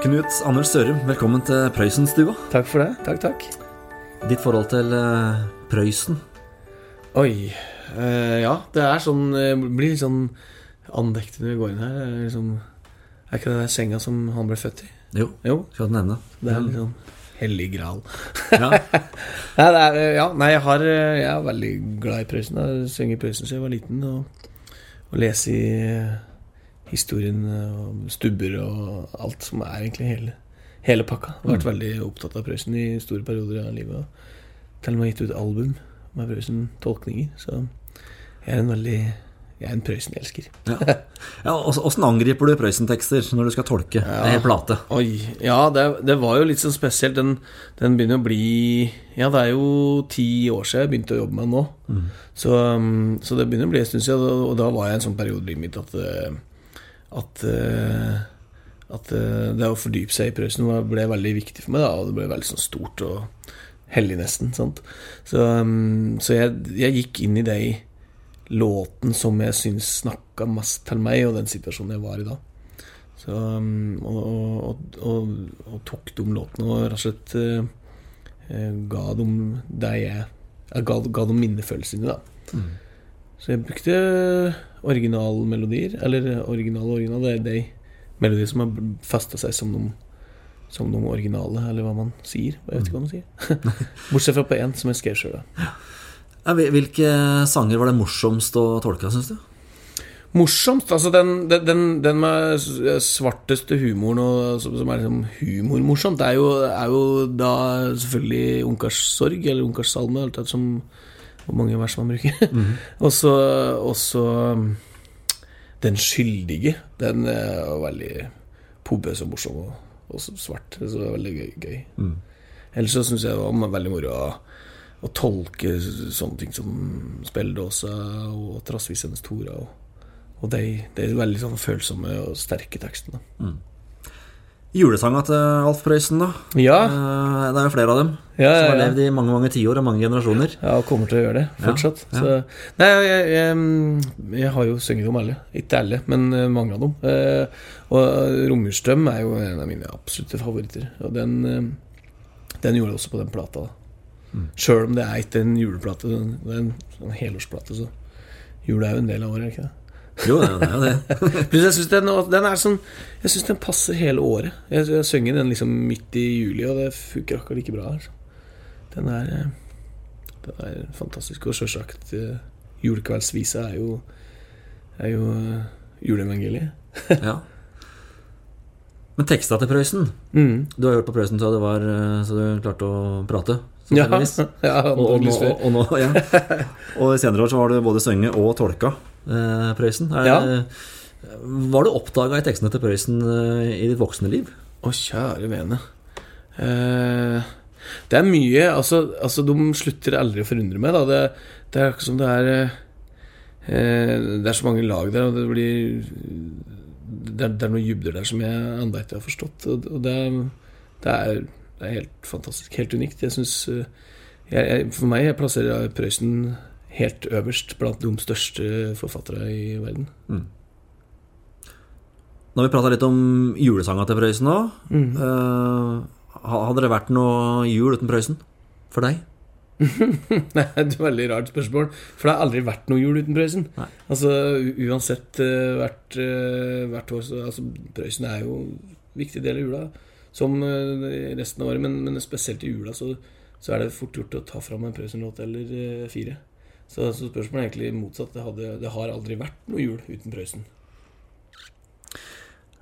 Knut Anders Sørum, velkommen til Prøysenstua. Takk for det. Takk, takk. Ditt forhold til eh, Prøysen? Oi. eh, ja, det er sånn det Blir litt sånn andektig når vi går inn her. Er, liksom, er ikke det der senga som han ble født i? Jo, Jo. skal du nevne. Det er litt sånn hellig gral. Ja. Nei, det er, eh, ja, nei jeg, har, eh, jeg er veldig glad i Prøysen. Jeg har sunget Prøysen siden jeg var liten. Og, og lese i eh, historien eh, og stubber og alt som er egentlig hele, hele pakka. Jeg har vært veldig opptatt av Prøysen i store perioder av livet. Og til og med gitt ut album med Prøysen-tolkninger. Så jeg er en veldig Jeg er en Prøysen-elsker. ja. ja Åssen angriper du Prøysen-tekster når du skal tolke en hel plate? Oi. Ja, det, det var jo litt sånn spesielt. Den, den begynner å bli Ja, det er jo ti år siden jeg begynte å jobbe med den nå. Så, um, så det begynner å bli en stund siden, og, og da var jeg i en sånn periode i livet mitt at eh, at, eh, at eh, det å fordype seg i Prøysen ble veldig viktig for meg. da Og det ble veldig sånn stort og hellig, nesten. Sant? Så, um, så jeg, jeg gikk inn i det i låten som jeg syns snakka mest til meg, og den situasjonen jeg var i da. Så, um, og, og, og, og, tok de låtene og rett og slett eh, ga dem det jeg, jeg ga, ga dem minnefølelsene, da. Mm. Så jeg brukte originalmelodier, eller originale original, det er de melodier som har festa seg som noen som noen originale, eller hva man sier. Jeg vet ikke hva man sier. Bortsett fra på én, som jeg skrev sjøl. Ja, Hvilke sanger var det morsomst å tolke, syns du? Morsomst? Altså den, den, den, med svarteste humoren, og, som er liksom humormorsomt, det er jo, er jo da selvfølgelig Ungkars sorg, eller Ungkars salme, alt etter som hvor mange vers man bruker. Mm. og så, um, Den skyldige. Den er veldig pompøs og morsom, og, og svart. Så det er veldig gøy. gøy. Ellers så syns jeg det var veldig moro å, å tolke sånne ting som spelledåsa og Trassvisenes Tora. Og, og de, de er veldig sånn følsomme og sterke tekstene. Julesanga til Alf Prøysen, da. Ja, Eh, Det er jo flere av dem ja, som ja, har levd i mange mange tiår og mange generasjoner. ja og kommer til å gjøre det fortsatt. nei, jeg, jeg, jeg har jo sunget om alle. Ikke alle, men eh, mange av dem. Eh, og Romjulsdrøm er jo en av mine absolutte favoritter. Og den, eh, den gjorde jeg også på den plata. Mm. Sjøl om det er ikke en juleplate, det er en helårsplate, så jula er jo en del av året, er ikke det? Jo, det er det. Pluss jeg syns den, den sånn den passer hele året. Jeg, jeg synger den liksom midt i juli, og det funker akkurat like bra. Altså. Den er eh, Den er fantastisk. Og sjølsagt uh, Julekveldsvisa er jo Er jo eh, juleevangeliet. Ja. Men teksta til Prøysen Mm. Du har hørt på Prøysen så, var, eh, så du klarte å prate? Ja, ja Og, og, antageligvis og, nå, ja. og senere år så har du både sunget og tolka eh, Prøysen. Er, Ja. Hva har du oppdaga i tekstene til Prøysen eh, i ditt voksne liv? Å, kjære vene. Eh, det er mye altså, altså, de slutter aldri å forundre meg. Da. Det, det er akkurat som det er eh, Det er så mange lag der, og det blir Det er, det er noen dybder der som jeg ennå ikke har forstått. Og, og det, det, er, det er helt fantastisk. Helt unikt. Jeg synes eh, jeg, jeg, For meg jeg plasserer Prøysen helt øverst blant de største forfattere i verden. Nå har vi prata litt om julesanga til Prøysen nå. Mm. Uh, hadde det vært noe jul uten Prøysen for deg? Nei, det er et veldig rart spørsmål. For det har aldri vært noe jul uten Prøysen. Nei. Altså uansett uh, hvert, uh, hvert år så altså, Prøysen er jo en viktig del av jula. Som resten av året, men, men spesielt i jula så, så er det fort gjort å ta fram en Prøysen-låt eller fire. Så, så spørsmålet er egentlig motsatt. Det, hadde, det har aldri vært noe jul uten Prøysen.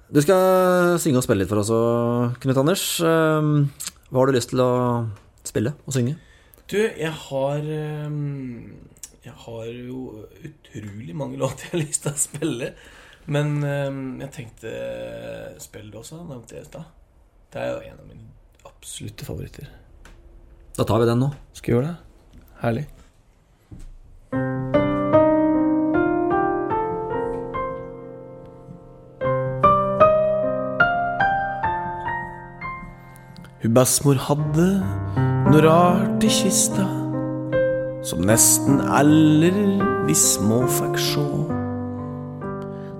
Du skal synge og spille litt for oss òg, Knut Anders. Eh, hva har du lyst til å spille og synge? Du, jeg har ehm, Jeg har jo utrolig mange låter jeg har lyst til å spille. Men ehm, jeg tenkte Spelledåsa nevnte jeg i stad. Det er jo en av mine absolutte favoritter. Da tar vi den nå. Skal vi gjøre det? Herlig. Hun bestemor hadde noe rart i kista som nesten aller vi små fikk sjå.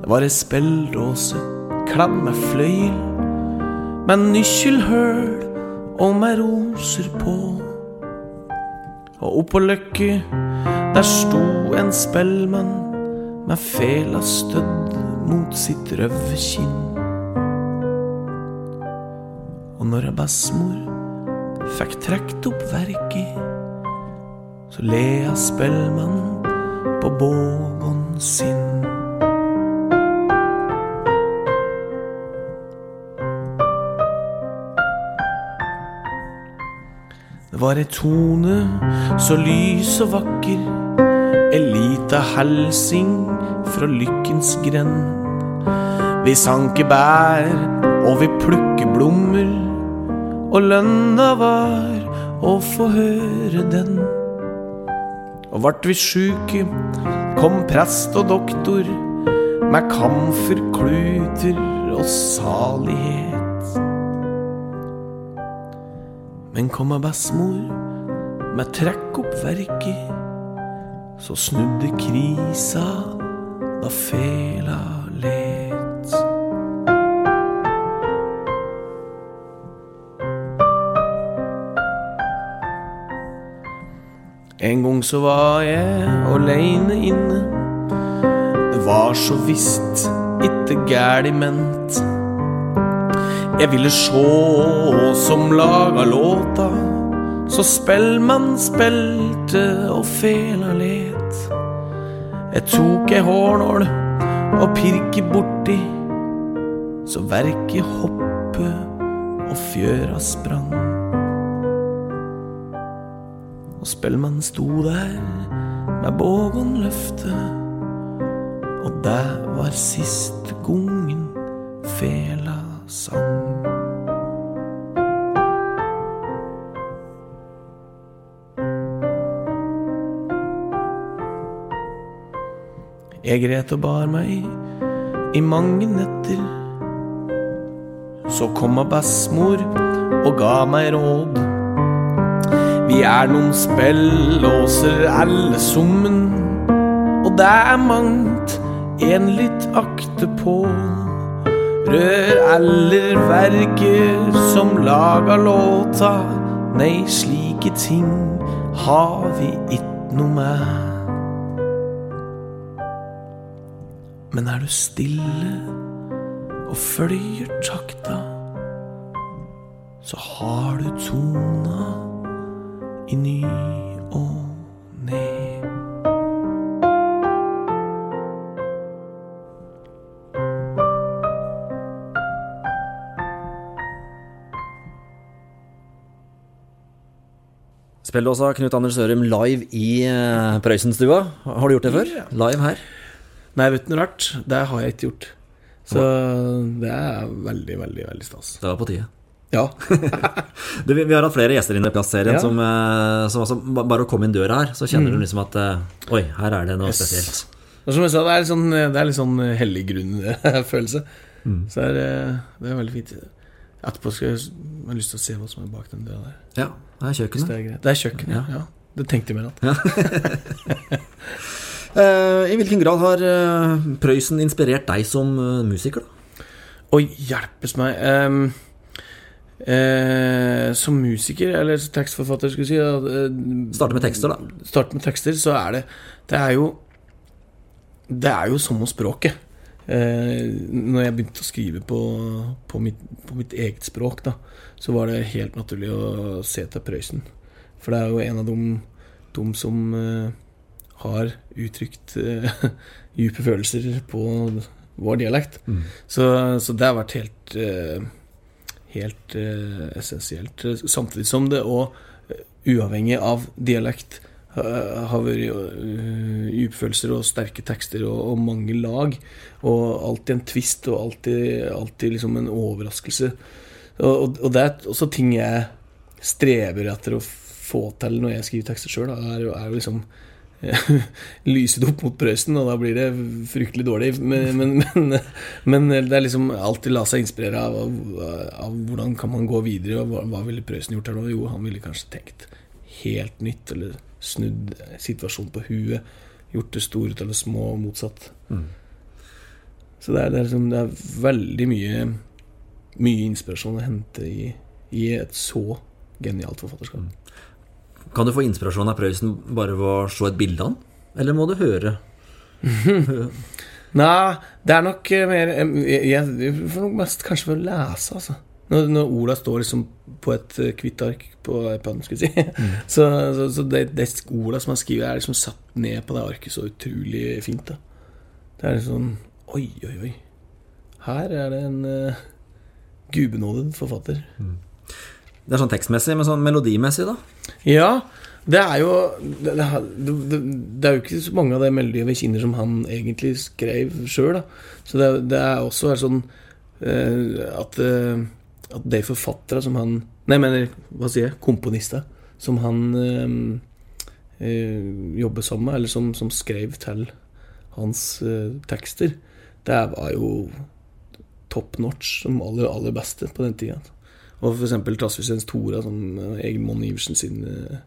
Det var ei spelldåse kledd med fløyel med nykkelhøl og med roser på. Og oppå løkka, der sto en spellmann med fela stødd mot sitt røve kinn. Og bestemor fikk trekt opp verket, så lea spellmann på bågon sin. Det var ei tone så lys og vakker, ei lita helsing fra lykkens grend. Vi sanker bær, og vi plukker blommer, og lønna var å få høre den. Og vart vi sjuke, kom prest og doktor med kamfer, kluter og salighet. Men kom ei bestemor med trekk opp verket, så snudde krisa da fela let. En gang så var jeg aleine inne. Det var så visst itte gæli ment. Jeg ville sjå som laga låta, så spellmann spilte og fela let. Jeg tok ei hårnål og pirket borti, så verket hoppe og fjøra sprang. Og spellmannen sto der med bågen løfte, og det var sist gongen fela sang. Jeg gret og bar meg i mange netter. Så kom av bestemor og ga meg råd. Er noen spellåser alle summen, og det er mangt en litt akte på. Rør eller verker som laga låta, nei, slike ting har vi ikke noe med. Men er du stille og følger takta, så har du tona i ny og ne. Spelledåsa Knut Anders Sørum live i uh, Prøysenstua. Har du gjort det før? Live her? Nei, vet du noe rart? Det har jeg ikke gjort. Så det er veldig, veldig, veldig stas. Det var på tide. Ja. Du, vi, vi har hatt flere gjester inne i plastserien Ja. som, eh, som altså, Bare å komme inn døra her, så kjenner du liksom at eh, Oi, her er det noe Yes. spesielt. Og som jeg sa, det er litt sånn, det er litt sånn hellig grunn-følelse. Så det er, eh, det er veldig fint. Etterpå skal jeg jeg har lyst til å se hva som er bak den døra der. Ja, det er kjøkkenet. det er. Det er kjøkkenet, ja. ja. Det tenkte jeg mer at. Ja. I hvilken grad har eh, Prøysen inspirert deg som eh, musiker, da? Å, hjelpes meg. Ehm, eh, som musiker, eller tekstforfatter, skulle jeg si eh, Starte med tekster, da. Starte med tekster, så er det Det er jo Det er jo som om språket. Eh, når jeg begynte å skrive på, på, mitt, på mitt eget språk, da, så var det helt naturlig å se til Prøysen. For det er jo en av de, de som eh, har uttrykt eh, dype følelser på vår dialekt. Så, så det har vært helt eh, Helt uh, essensielt. Samtidig som det òg, uavhengig av dialekt, uh, har vært uh, dypfølelser og sterke tekster og, og mange lag. Og alltid en twist og alltid, alltid liksom en overraskelse. Og, og, og det er også ting jeg strever etter å få til når jeg skriver tekster sjøl. Er, er jo liksom lyse det opp mot Prøysen, og da blir det fryktelig dårlig. Men, men, men, men det er liksom alltid la seg inspirere av, av, av hvordan kan man gå videre, og hva, hva ville Prøysen gjort her nå? Jo, han ville kanskje tenkt helt nytt, eller snudd situasjonen på huet. Gjort det store det små, og motsatt. Så det er, det, er liksom, det er veldig mye mye inspirasjon å hente i, i et så genialt forfatterskap. Kan du få inspirasjon av Prøysen bare ved å se et bilde av han? Eller må du høre? Nei, det er nok eh, mer eh, Jeg, jeg får nok mest kanskje ved å lese, altså. Når, når orda står liksom på et eh, hvitt ark på iPaden, skulle jeg si. Så, så, så de, de orda som er skrevet, er liksom satt ned på det arket så utrolig fint. da Det er liksom Oi, oi, oi. Her er det en uh, gudbenådet forfatter. Det er sånn tekstmessig, men sånn melodimessig, da? Ja, det er jo det, det, det, er jo ikke så mange av de melodiene vi kjenner som han egentlig skrev sjøl. Så det, det er også er sånn eh, at, eh, at de forfattere som han Nei, jeg mener, hva sier jeg? Komponister som han eh, jobber sammen med, eller som, som skrev til hans eh, tekster, det var jo top notch som aller, aller beste på den tida. Og eksempel Trassvisens Tora, som eh, Egil Iversen sin eh,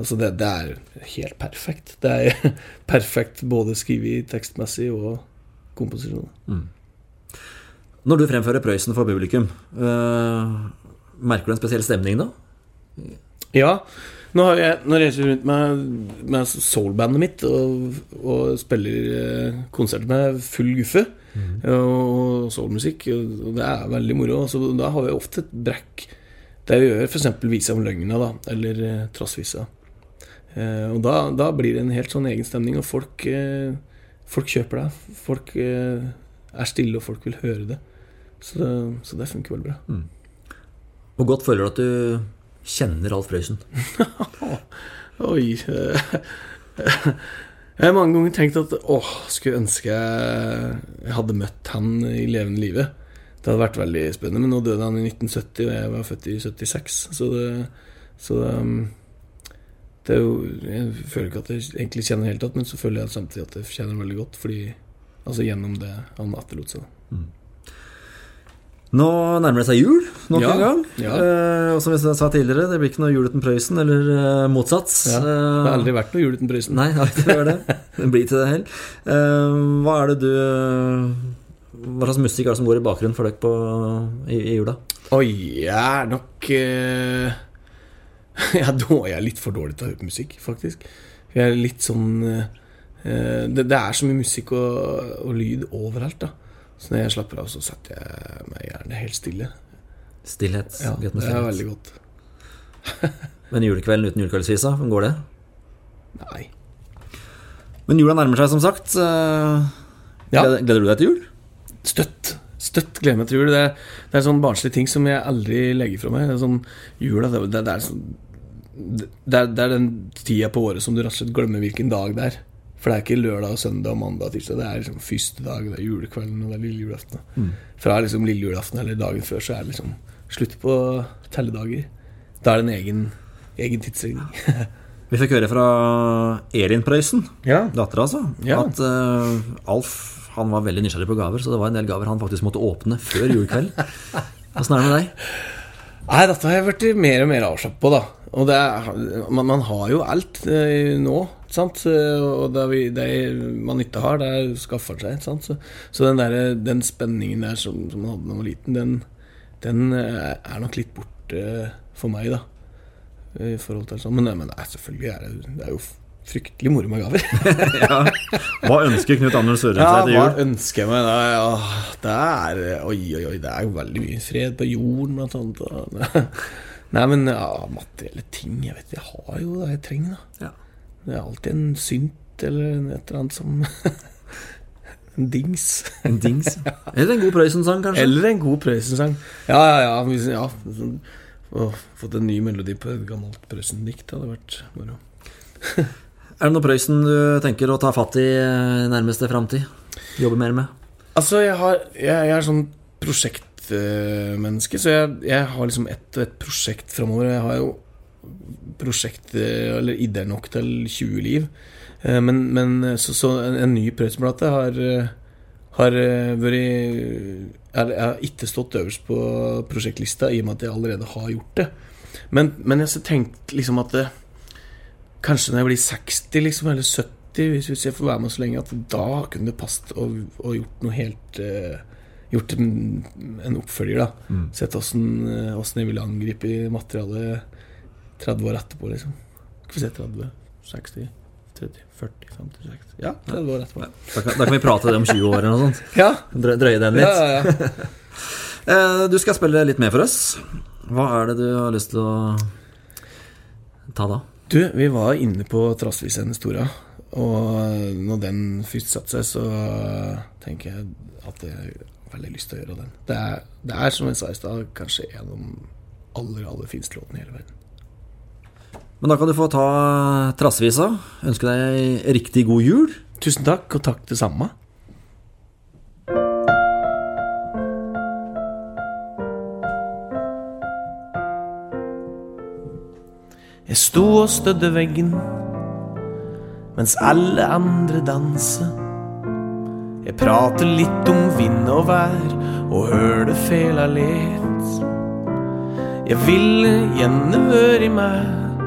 Altså det, det er helt perfekt. Det er perfekt både skrevet tekstmessig og komposisjon. Når du fremfører Prøysen for publikum, øh, merker du en spesiell stemning da? Ja. Nå har jeg, jeg reiser rundt med, med soulbandet mitt og, og spiller konserter med full guffe og soulmusikk, og det er veldig moro, så da har vi ofte et brekk der vi gjør f.eks. Visa om løgna, da, eller eh, Trassvisa. Eh, og da, da blir det en helt sånn egen stemning, og folk, eh, folk kjøper det. Folk eh, er stille, og folk vil høre det. Så, det. så det funker veldig bra. Hvor godt føler du at du kjenner Alf Prøysen? Oi Jeg har mange ganger tenkt at åh, skulle ønske jeg, hadde møtt han i levende livet. Det hadde vært veldig spennende, men nå døde han i 1970, og jeg var født i 76. Så det, så det, um, det er jo Jeg føler ikke at jeg egentlig kjenner det hele tatt, men så føler jeg samtidig at jeg kjenner veldig godt, fordi Altså gjennom det han etterlot seg. Nå nærmer det seg jul nok Ja, en gang. ja. Eh, og som jeg sa tidligere, det blir ikke noe jul uten Prøysen, eller eh, motsatt. Ja, det Eh, har aldri vært noe jul uten Prøysen. Nei, det har det. Det blir til det heller. Eh, hva er det du Hva slags musikk er det som går i bakgrunnen for dere på, i, i jula? Oi, jeg er nok eh, jeg, er jeg er litt for dårlig til å høre på musikk, faktisk. Jeg er litt sånn eh, det, det er så mye musikk og, og lyd overalt, da. Så når jeg slapper av, så setter jeg meg gjerne helt stille. Stillhet. Ja, Godt med det er veldig godt. Men julekvelden uten julekveldsvisa, hvordan går det? Nei. Men jula nærmer seg, som sagt. Eh, Ja. gleder, gleder du deg til jul? Støtt. Støtt gleder meg til jul. Det det er sånn barnslige ting som jeg aldri legger fra meg. Det er sånn Jula, det, det, det er sånn det er, det er den tida på året som du rett og slett glemmer hvilken dag det er. For det er ikke lørdag, søndag, mandag, tirsdag. Det er liksom første dag, det er julekvelden og det er lille julaften. Fra liksom lille julaften eller dagen før så er det liksom slutt på telledager. Da er det en egen, egen tidsregning. Vi fikk høre fra Elin Prøysen, ja. dattera altså, Ja. at uh, Alf han var veldig nysgjerrig på gaver, så det var en del gaver han faktisk måtte åpne før julekveld. Åssen er det med deg? Nei, dette har jeg blitt mer og mer avslappet på, da. Og er, man, man har jo alt eh, nå, sant. Og det, vi, det man ikke har, det er skaffer seg. Sant? Så, så den, der, den spenningen der som, som man hadde da man var liten, den, den eh, er nok litt borte for meg, da. I forhold til sånn. Men, men nei, selvfølgelig er det, det er jo fryktelig moro med gaver. Hva ønsker Knut Anders Søren Ja, seg til hva ønsker jeg meg? Ja, det er Oi, oi, oi, det er jo veldig mye fred på jorden og sånt. Nei, men ja, materielle ting Jeg vet jeg har jo det jeg trenger, da. Ja. Det er alltid en synt eller et eller annet som En dings. En dings? Eller en god Prøysen-sang, kanskje? Eller en god Prøysen-sang. Ja, ja, ja. Ja sånn, fått en ny melodi på et gammelt Prøysen-dikt hadde vært moro. Er det noe Prøysen du tenker å ta fatt i eh, nærmeste framtid? Jobbe mer med? Altså, jeg, har, jeg, jeg er sånn prosjektmenneske, så jeg, jeg har liksom ett ett prosjekt framover. Jeg har jo prosjekt, eh, eller ideer nok til 20 liv. Eh, Men, men så, så en, ny Prøysen-plate har, har vært Jeg har ikke stått øverst på prosjektlista, i og med at jeg allerede har gjort det. Men, men jeg har tenkt liksom at det, Kanskje når jeg blir 60 liksom, eller 70, hvis jeg får være med så lenge, at da kunne det passet å, å gjort noe helt uh, gjort en, en oppfølger, da. Sett åssen eh, jeg ville angripe materialet 30 år etterpå, liksom. Skal vi se 30, 60, 30, 40, 50, 60 Ja, 30 år etterpå. Da kan, da kan vi prate det om 20 år eller noe sånt. Ja, Drø- Drøye den litt. ja, ja. ja. Du skal spille litt mer for oss. Hva er det du har lyst til å ta da? Du, vi var inne på Trassvisen Historia, og når den først satte seg, så tenker jeg at jeg har veldig lyst til å gjøre den. Det er, det er som jeg sa i stad, kanskje en av de aller, aller fineste låtene i hele verden. Men da kan du få ta Trassevisa. Ønske deg riktig god jul. Tusen takk, og takk det samme. Jeg sto og stødde veggen mens alle andre danser. Jeg prater litt om vind og vær og hører fela let. Jeg ville gjerne vært meg,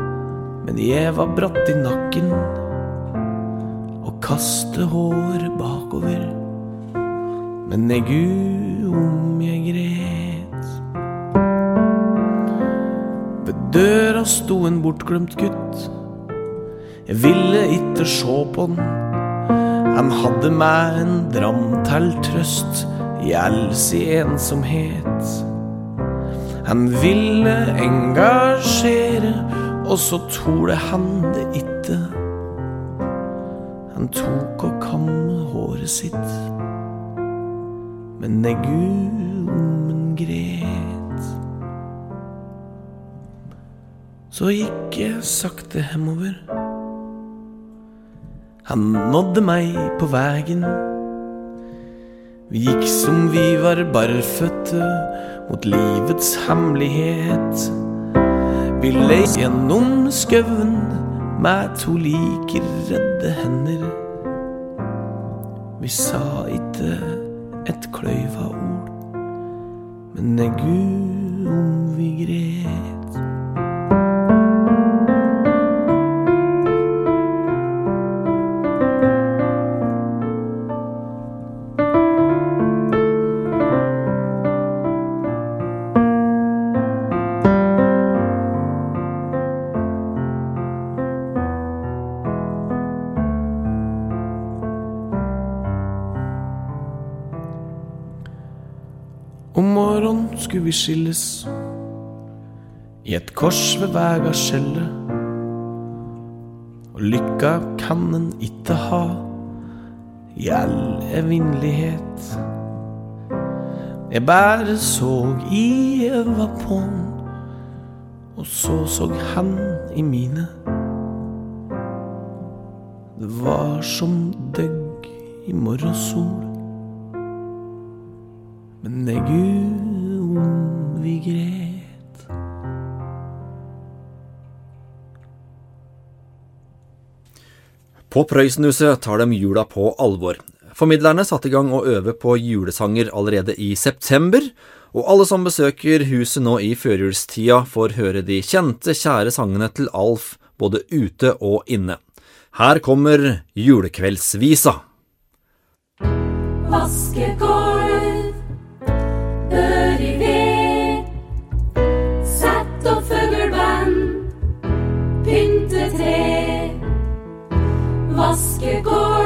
men jeg var bratt i nakken og kaste håret bakover. Men jeg gu om jeg gret. Døra sto en bortglemt gutt. Jeg ville ikke sjå på den. Han hadde meg en dram til trøst i all si ensomhet. Han ville engasjere, og så torde han det ikke. Han tok og kamme håret sitt, men jeg gu om gret. Så gikk jeg sakte hemover. Han nådde meg på vegen. Vi gikk som vi var barføtte mot livets hemmelighet. Vi leis gjennom skauen med to like redde hender. Vi sa ikke et kløyva ord, men jeg gu om vi gret. Skulle vi skilles i et kors ved vega skjellet. Og lykka kan en ikke ha i all evinnelighet. Jeg bare så i øva på'n, og så så han i mine. Det var som døgg i morgensol. Men nei, gu om vi gret. På Prøysenhuset tar de jula på alvor. Formidlerne satte i gang å øve på julesanger allerede i september, og alle som besøker huset nå i førjulstida, får høre de kjente, kjære sangene til Alf både ute og inne. Her kommer julekveldsvisa. Vaske Askegård.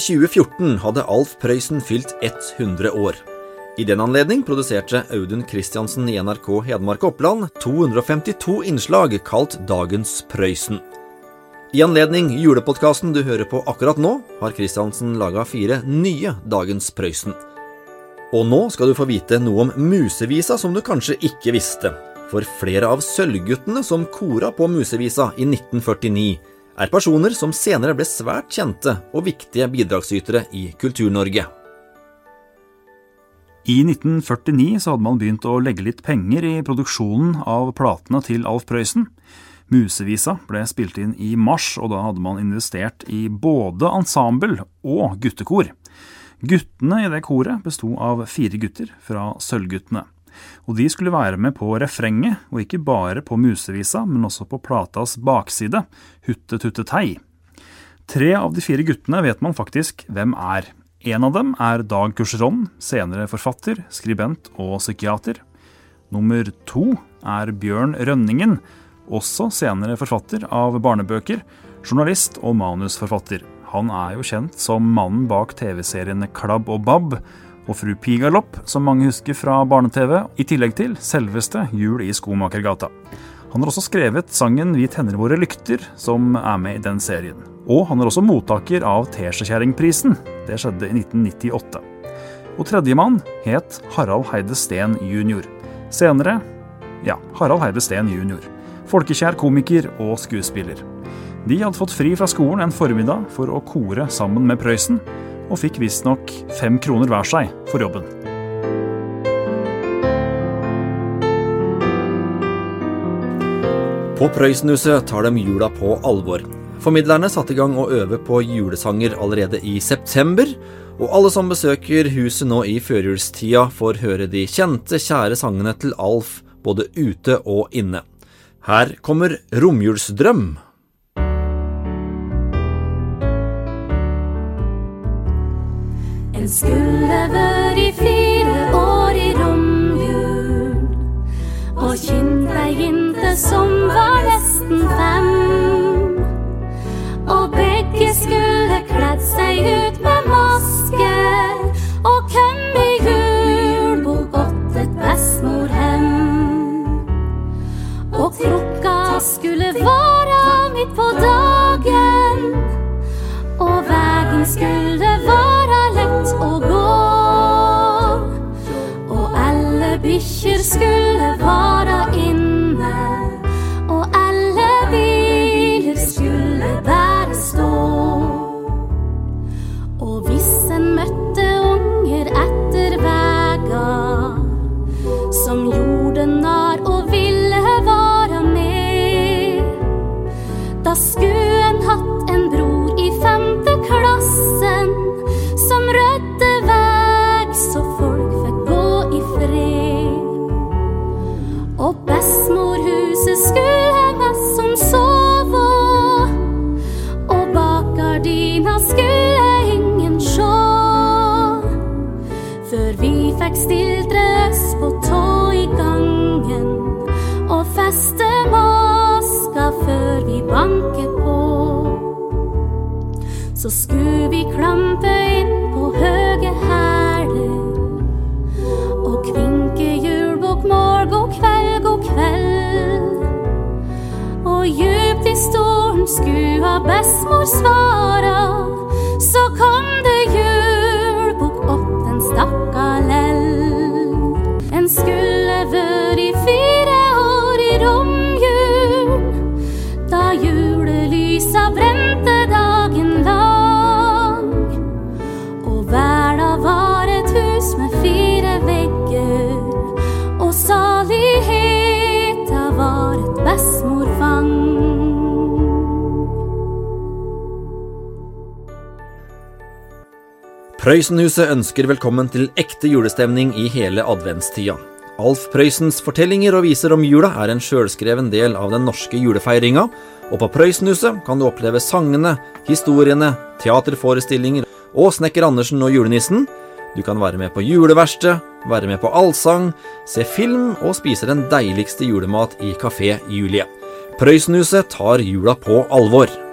2014 hadde Alf Prøysen fylt 100 år. I den anledning produserte Audun Christiansen i NRK Hedmark Oppland 252 innslag kalt Dagens Prøysen. I anledning julepodkasten du hører på akkurat nå, har Christiansen laga fire nye Dagens Prøysen. Og nå skal du få vite noe om musevisa som du kanskje ikke visste. For flere av sølvguttene som kora på musevisa i 1949, er personer som senere ble svært kjente og viktige bidragsytere i Kultur-Norge. I 1949 så hadde man begynt å legge litt penger i produksjonen av platene til Alf Prøysen. Musevisa ble spilt inn i mars, og da hadde man investert i både ensemble og guttekor. Guttene i det koret besto av fire gutter fra Sølvguttene. Og de skulle være med på refrenget, og ikke bare på musevisa, men også på platas bakside, Hutte tutte tei. Tre av de fire guttene vet man faktisk hvem er. En av dem er Dag Kurseron, senere forfatter, skribent og psykiater. Nummer to er Bjørn Rønningen, også senere forfatter av barnebøker, journalist og manusforfatter. Han er jo kjent som mannen bak TV-seriene Klabb og Babb og Fru Pigalopp, som mange husker fra barne-TV, i tillegg til selveste Jul i Skomakergata. Han har også skrevet sangen Vi tenner våre lykter, som er med i den serien. Og han er også mottaker av Teskjekjerringprisen. Det skjedde i 1998. Og tredjemann het Harald Heide Steen jr. Senere ja, Harald Heide Steen jr. Folkekjær komiker og skuespiller. De hadde fått fri fra skolen en formiddag for å kore sammen med Prøysen, og fikk visstnok fem kroner hver seg for jobben. På Prøysenhuset tar de jula på alvor. Formidlerne satte i gang å øve på julesanger allerede i september, og alle som besøker huset nå i førjulstida, får høre de kjente, kjære sangene til Alf både ute og inne. Her kommer Romjulsdrøm. En skulle i fire år i romjul og kjent ei jente som var nesten fem. Og begge skulle kledd seg ut med maske og kom i julebok godt et bestemorhem. Og klokka skulle vara midt på dagen. Og vegen skulle Skuen hatt en bror i femte klassen som rødde veg så folk fikk gå i fred. Og bestemorhuset skulle meg som sova, og bak gardina skulle ingen sjå. Før vi fikk stildre på tå i gangen og feste maska før vi banka. Klampe inn på høge hæler og kvinke julebukk morgen, god kveld, god kveld. Og djupt i stolen skua bestemor svara, Prøysenhuset ønsker velkommen til ekte julestemning i hele adventstida. Alf Prøysens fortellinger og viser om jula er en sjølskreven del av den norske julefeiringa, og på Prøysenhuset kan du oppleve sangene, historiene, teaterforestillinger og Snekker Andersen og julenissen. Du kan være med på juleverksted, være med på allsang, se film og spise den deiligste julemat i Kafé Julie. Prøysenhuset tar jula på alvor.